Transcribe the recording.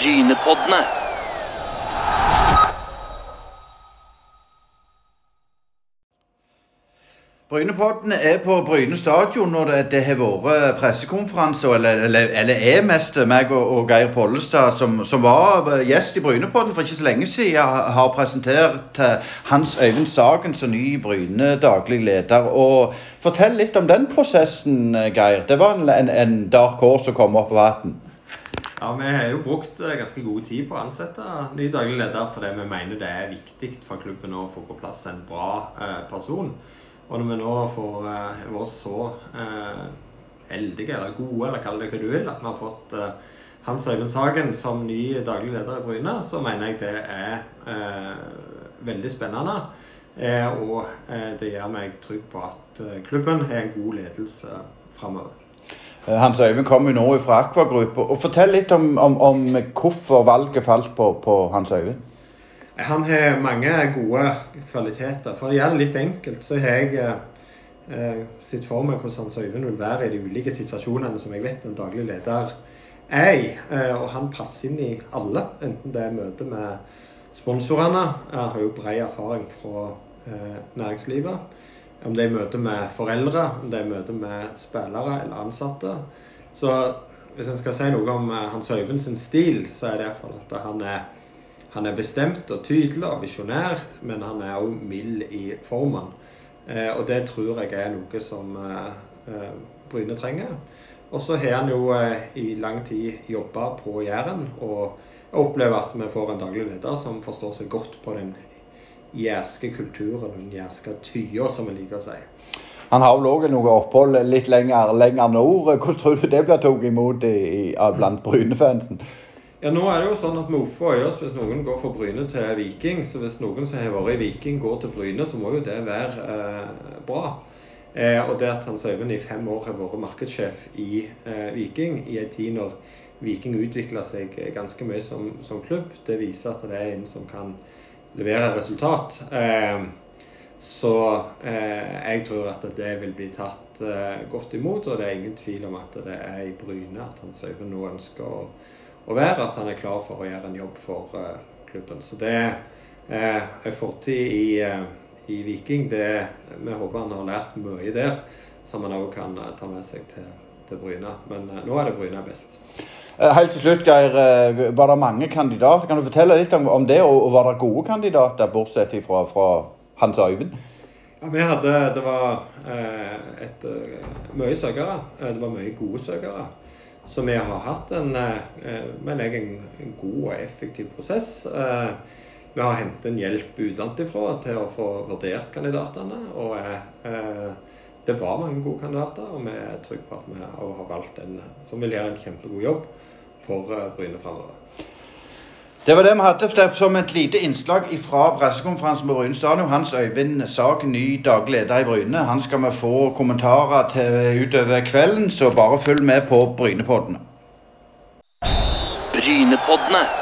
Brynepoddene. Brynepoddene er på Bryne stadion når det, har vært pressekonferanse, eller, eller, eller er mest meg og, og Geir Pollestad, som, som var gjest i Brynepodden for ikke så lenge siden, har presentert eh, Hans Øyvind Sagen som ny Bryne daglig leder. Og Fortell litt om den prosessen, eh, Geir. Det var en, en, en dark horse som kom opp på vann. Ja, Vi har jo brukt eh, ganske god tid på å ansette ny daglig leder fordi vi mener det er viktig for klubben å få på plass en bra eh, person. Og når vi nå får eh, vært så heldige, eller gode, eller kall det hva du vil, at vi har fått Hans Øyvind Sagen som ny daglig leder i Bryne, så mener jeg det er veldig spennende. Og det gjør meg trygg på at klubben har en god ledelse framover. Hans Øyvind kommer jo nå fra Aqua Group. Fortell litt om, om, om hvorfor valget falt på, på Hans Øyvind. Han har mange gode kvaliteter. For å gjøre det litt enkelt, så har jeg eh, sett for meg hvordan Hans Øyvind vil være i de ulike situasjonene som jeg vet en daglig leder er i. Eh, og han passer inn i alle, enten det er møte med sponsorene. Jeg har jo bred erfaring fra eh, næringslivet. Om det er møte med foreldre, om det er møte med spillere eller ansatte. Så hvis en skal si noe om eh, Hans Øyvind sin stil, så er det iallfall at han er han er bestemt og tydelig og visjonær, men han er òg mild i formen. Eh, og det tror jeg er noe som eh, eh Bryne trenger. Og så har han jo eh, i lang tid jobba på Jæren, og jeg opplever at vi får en daglig leder som forstår seg godt på den jærske kulturen, den jærske tya, som vi liker å si. Han har vel òg noe opphold litt lenger, lenger nord. Hvordan tror du det blir tatt imot i, i, blant Bryne-fansen? Ja, nå er det jo sånn at Mofo og øyes hvis noen går fra Bryne til Viking. Så hvis noen som har vært i Viking går til Bryne, så må jo det være eh, bra. Eh, og det at Hans Øyvind i fem år har vært markedssjef i eh, Viking, i en tid når Viking utvikla seg ganske mye som, som, klubb, det viser at det er en som kan levere resultat. Eh, så eh, jeg tror at det vil bli tatt eh, godt imot, og det er ingen tvil om at det er i Bryne at Hans Øyvind nå ønsker å være, at han er klar for å gjøre en jobb for klubben. Så det er fortid i, i, Viking. Det, vi håper han har lært mye der som han òg kan ta med seg til, til Bryne. Men nå er det Bryne best. Helt til slutt, Geir. Var det mange kandidater? Kan du fortelle litt om, det? Og var det gode kandidater, bortsett fra, fra Hans Øyvind? Ja, vi hadde, Det var et, mye søkere. Det var mye gode søkere. Så vi har hatt en, eh, mener jeg, en god og effektiv prosess. Eh, vi har hentet en hjelp utenfra til å få vurdert kandidatene. og eh, det var mange gode kandidater, og vi er trygge på at vi har valgt en som vil gjøre en kjempegod jobb for Bryne framover. Det var det vi hadde som et lite innslag fra pressekonferansen på Bryne stadion. Hans Øyvind Sag, ny daglig leder i Bryne. Han skal vi få kommentarer til utover kvelden, så bare følg med på Brynepoddene. Brynepoddene.